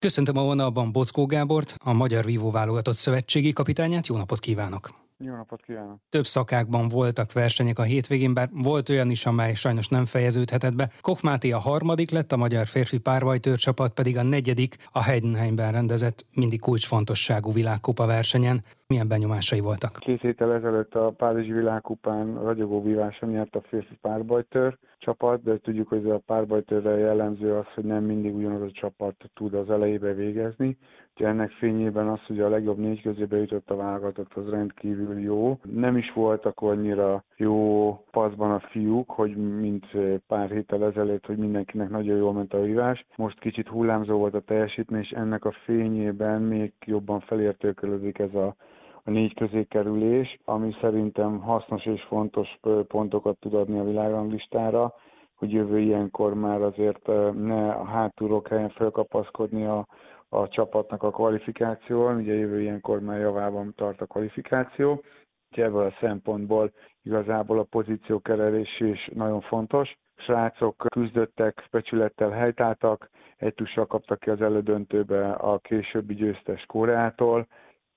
Köszöntöm a vonalban Bockó Gábort, a Magyar Vívó válogatott szövetségi kapitányát. Jó napot kívánok! Jó napot kívánok! Több szakákban voltak versenyek a hétvégén, bár volt olyan is, amely sajnos nem fejeződhetett be. Koch Máté a harmadik lett, a magyar férfi párbajtőr csapat pedig a negyedik, a Heidenheimben rendezett mindig kulcsfontosságú világkupa versenyen. Milyen benyomásai voltak? Két héttel ezelőtt a Párizsi világkupán ragyogó vívása nyert a férfi párbajtőr csapat, de tudjuk, hogy a párbajtőrre jellemző az, hogy nem mindig ugyanaz a csapat tud az elejébe végezni. Úgyhogy ennek fényében az, hogy a legjobb négy közébe jutott a válogatott, az rendkívül jó. Nem is voltak annyira jó paszban a fiúk, hogy mint pár héttel ezelőtt, hogy mindenkinek nagyon jól ment a vívás. Most kicsit hullámzó volt a teljesítmény, és ennek a fényében még jobban felértékelődik ez a a négy közé kerülés, ami szerintem hasznos és fontos pontokat tud adni a világranglistára, hogy jövő ilyenkor már azért ne a hátulok helyen felkapaszkodni a, a csapatnak a kvalifikáción, ugye jövő ilyenkor már javában tart a kvalifikáció, úgyhogy ebből a szempontból igazából a pozíciókerelés is nagyon fontos. Srácok küzdöttek, becsülettel helytáltak, egy tussal kaptak ki az elődöntőbe a későbbi győztes Koreától,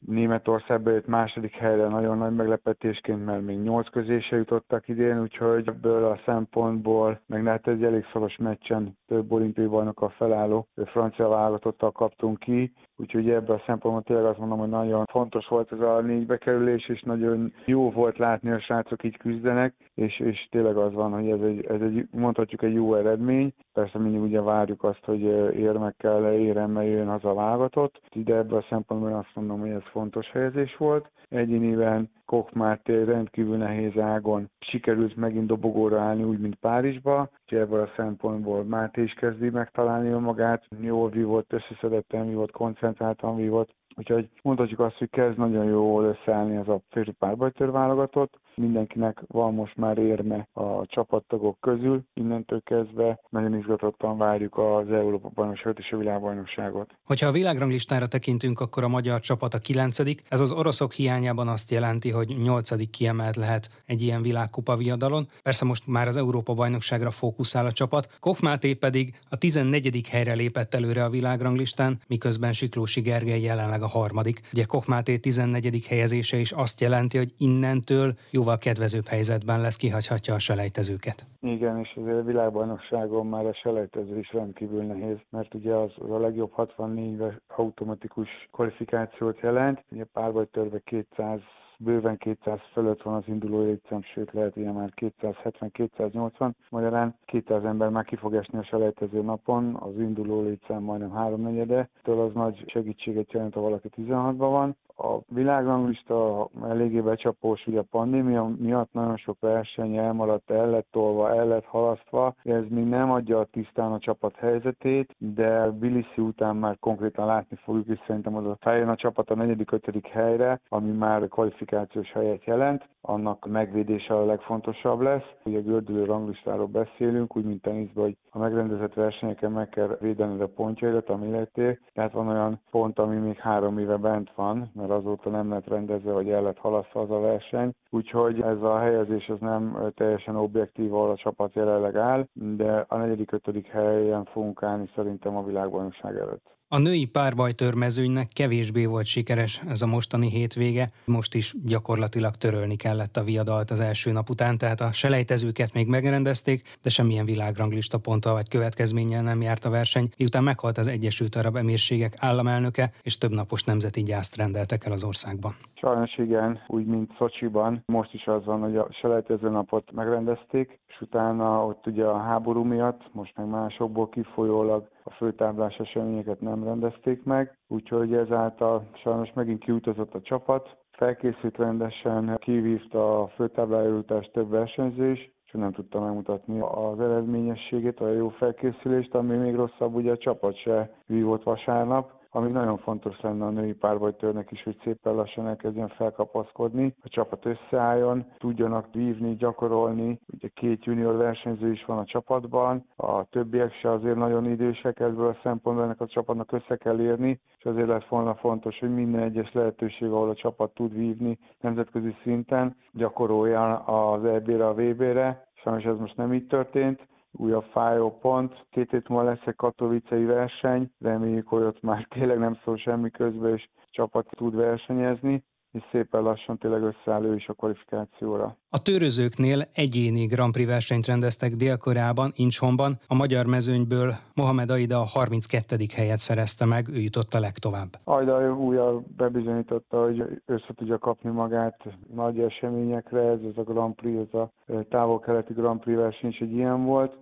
Németországba jött második helyre nagyon nagy meglepetésként, mert még nyolc közé se jutottak idén, úgyhogy ebből a szempontból, meg lehet egy elég szoros meccsen több olimpiai bajnok a felálló francia válogatottal kaptunk ki, úgyhogy ebből a szempontból tényleg azt mondom, hogy nagyon fontos volt ez a négy bekerülés, és nagyon jó volt látni, a srácok így küzdenek, és, és tényleg az van, hogy ez egy, ez egy, mondhatjuk egy jó eredmény. Persze mindig ugye várjuk azt, hogy érmekkel, éremmel jön az a válogatott, de ebből a szempontból azt mondom, hogy ez fontos helyezés volt. Egyéniben Koch Máté rendkívül nehéz ágon sikerült megint dobogóra állni, úgy, mint Párizsba, úgyhogy ebből a szempontból Máté is kezdi megtalálni önmagát, jól vívott, összeszedetten vívott, koncentráltan vívott, úgyhogy mondhatjuk azt, hogy kezd nagyon jól összeállni ez a férfi párbajtőr válogatott, mindenkinek van most már érme a csapattagok közül, innentől kezdve nagyon izgatottan várjuk az Európa bajnokságot és a világbajnokságot. Hogyha a világranglistára tekintünk, akkor a magyar csapat a kilencedik. Ez az oroszok hiányában azt jelenti, hogy nyolcadik kiemelt lehet egy ilyen világkupa viadalon. Persze most már az Európa bajnokságra fókuszál a csapat. Koch Máté pedig a 14. helyre lépett előre a világranglistán, miközben Siklósi Gergely jelenleg a harmadik. Ugye Koch Máté 14. helyezése is azt jelenti, hogy innentől jóval kedvezőbb helyzetben lesz, kihagyhatja a selejtezőket. Igen, és azért a világbajnokságon már a selejtező is rendkívül nehéz, mert ugye az, az a legjobb 64 automatikus kvalifikációt jelent, ugye párbajtörve 200 bőven 200 fölött van az induló létszám, sőt lehet ilyen már 270-280. Magyarán 200 ember már ki fog esni a selejtező napon, az induló létszám majdnem háromnegyede, től az nagy segítséget jelent, ha valaki 16-ban van a világranglista eléggé becsapós, ugye a pandémia miatt nagyon sok verseny elmaradt, el lett tolva, el lett halasztva. Ez még nem adja tisztán a csapat helyzetét, de Biliszi után már konkrétan látni fogjuk, és szerintem az a feljön a csapat a negyedik, ötödik helyre, ami már kvalifikációs helyet jelent. Annak megvédése a legfontosabb lesz. Ugye a gördülő ranglistáról beszélünk, úgy mint teniszben, hogy a megrendezett versenyeken meg kell védened a pontjaidat, ami lettél. Tehát van olyan pont, ami még három éve bent van, mert azóta nem lett rendezve, vagy el lett halasztva az a verseny. Úgyhogy ez a helyezés az nem teljesen objektív, ahol a csapat jelenleg áll, de a negyedik, ötödik helyen fogunk állni szerintem a világbajnokság előtt. A női párbajtörmezőnynek kevésbé volt sikeres ez a mostani hétvége, most is gyakorlatilag törölni kellett a viadalt az első nap után, tehát a selejtezőket még megrendezték, de semmilyen világranglista ponttal vagy következménnyel nem járt a verseny, miután meghalt az Egyesült Arab Emírségek államelnöke, és több napos nemzeti gyászt rendeltek el az országban. Sajnos igen, úgy, mint Szocsiban. Most is az van, hogy a selejtező napot megrendezték, és utána ott ugye a háború miatt, most meg másokból kifolyólag a főtáblás eseményeket nem rendezték meg, úgyhogy ezáltal sajnos megint kiutazott a csapat, felkészült rendesen, kivívta a főtáblájutást több versenyző is, és nem tudta megmutatni az eredményességét, a jó felkészülést, ami még rosszabb, ugye a csapat se vívott vasárnap, ami nagyon fontos lenne a női párbajtőrnek is, hogy szépen lassan elkezdjen felkapaszkodni, a csapat összeálljon, tudjanak vívni, gyakorolni. Ugye két junior versenyző is van a csapatban, a többiek se azért nagyon idősek, ebből a szempontból ennek a csapatnak össze kell érni, és azért lett volna fontos, hogy minden egyes lehetőség, ahol a csapat tud vívni nemzetközi szinten, gyakorolja az EB-re, a VB-re, Sajnos ez most nem így történt, újabb fájó pont. Két hét múlva lesz egy katovicei verseny, reméljük, hogy ott már tényleg nem szól semmi közben, és csapat tud versenyezni és szépen lassan tényleg összeáll ő is a kvalifikációra. A törözőknél egyéni Grand Prix versenyt rendeztek Dél-Koreában, Inchonban. A magyar mezőnyből Mohamed Aida a 32. helyet szerezte meg, ő jutott a legtovább. Aida újra bebizonyította, hogy össze tudja kapni magát nagy eseményekre, ez, ez a Grand Prix, ez a távol-keleti Grand Prix verseny is egy ilyen volt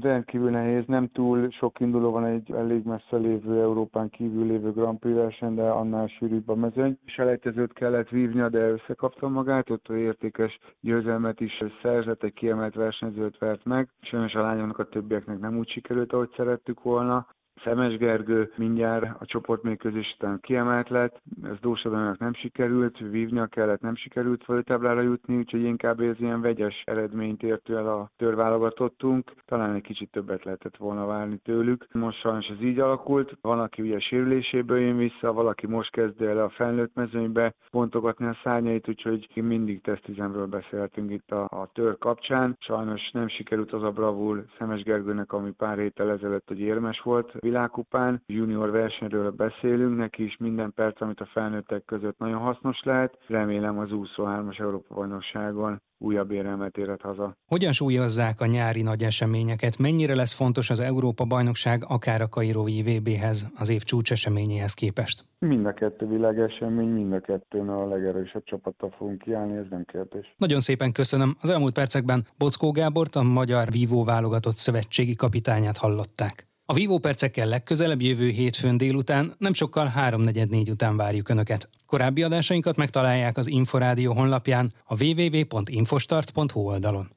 rendkívül nehéz, nem túl sok induló van egy elég messze lévő Európán kívül lévő Grand Prix verseny, de annál sűrűbb a mezőny. Selejtezőt kellett vívnia, de összekapta magát, ott értékes győzelmet is szerzett, egy kiemelt versenyzőt vert meg. Sajnos a lányoknak a többieknek nem úgy sikerült, ahogy szerettük volna. Szemes Gergő mindjárt a csoportmérkőzés után kiemelt lett, ez Dósadónak nem sikerült, vívnia kellett, nem sikerült föltáblára jutni, úgyhogy inkább ez ilyen vegyes eredményt értő el a törválogatottunk. Talán egy kicsit többet lehetett volna várni tőlük. Most sajnos ez így alakult. Van, aki ugye sérüléséből jön vissza, valaki most kezd el a felnőtt mezőnybe pontogatni a szárnyait, úgyhogy mindig tesztüzemről beszélhetünk itt a, a tör kapcsán. Sajnos nem sikerült az a bravúr Szemes Gergőnek, ami pár héttel ezelőtt, hogy érmes volt világkupán. Junior versenyről beszélünk, neki is minden perc, amit a felnőttek között nagyon hasznos lehet. Remélem az 23-as Európa bajnokságon újabb érelmet érhet haza. Hogyan súlyozzák a nyári nagy eseményeket? Mennyire lesz fontos az Európa bajnokság akár a Kairói VB-hez, az év csúcseseményéhez képest? Mind a kettő világesemény, mind a kettőn a legerősebb csapattal fogunk kiállni, ez nem kérdés. Nagyon szépen köszönöm. Az elmúlt percekben Bockó Gábort, a Magyar Vívó válogatott szövetségi kapitányát hallották. A Vivo percekkel legközelebb jövő hétfőn délután, nem sokkal 3.44 után várjuk Önöket. Korábbi adásainkat megtalálják az Inforádió honlapján, a www.infostart.hu oldalon.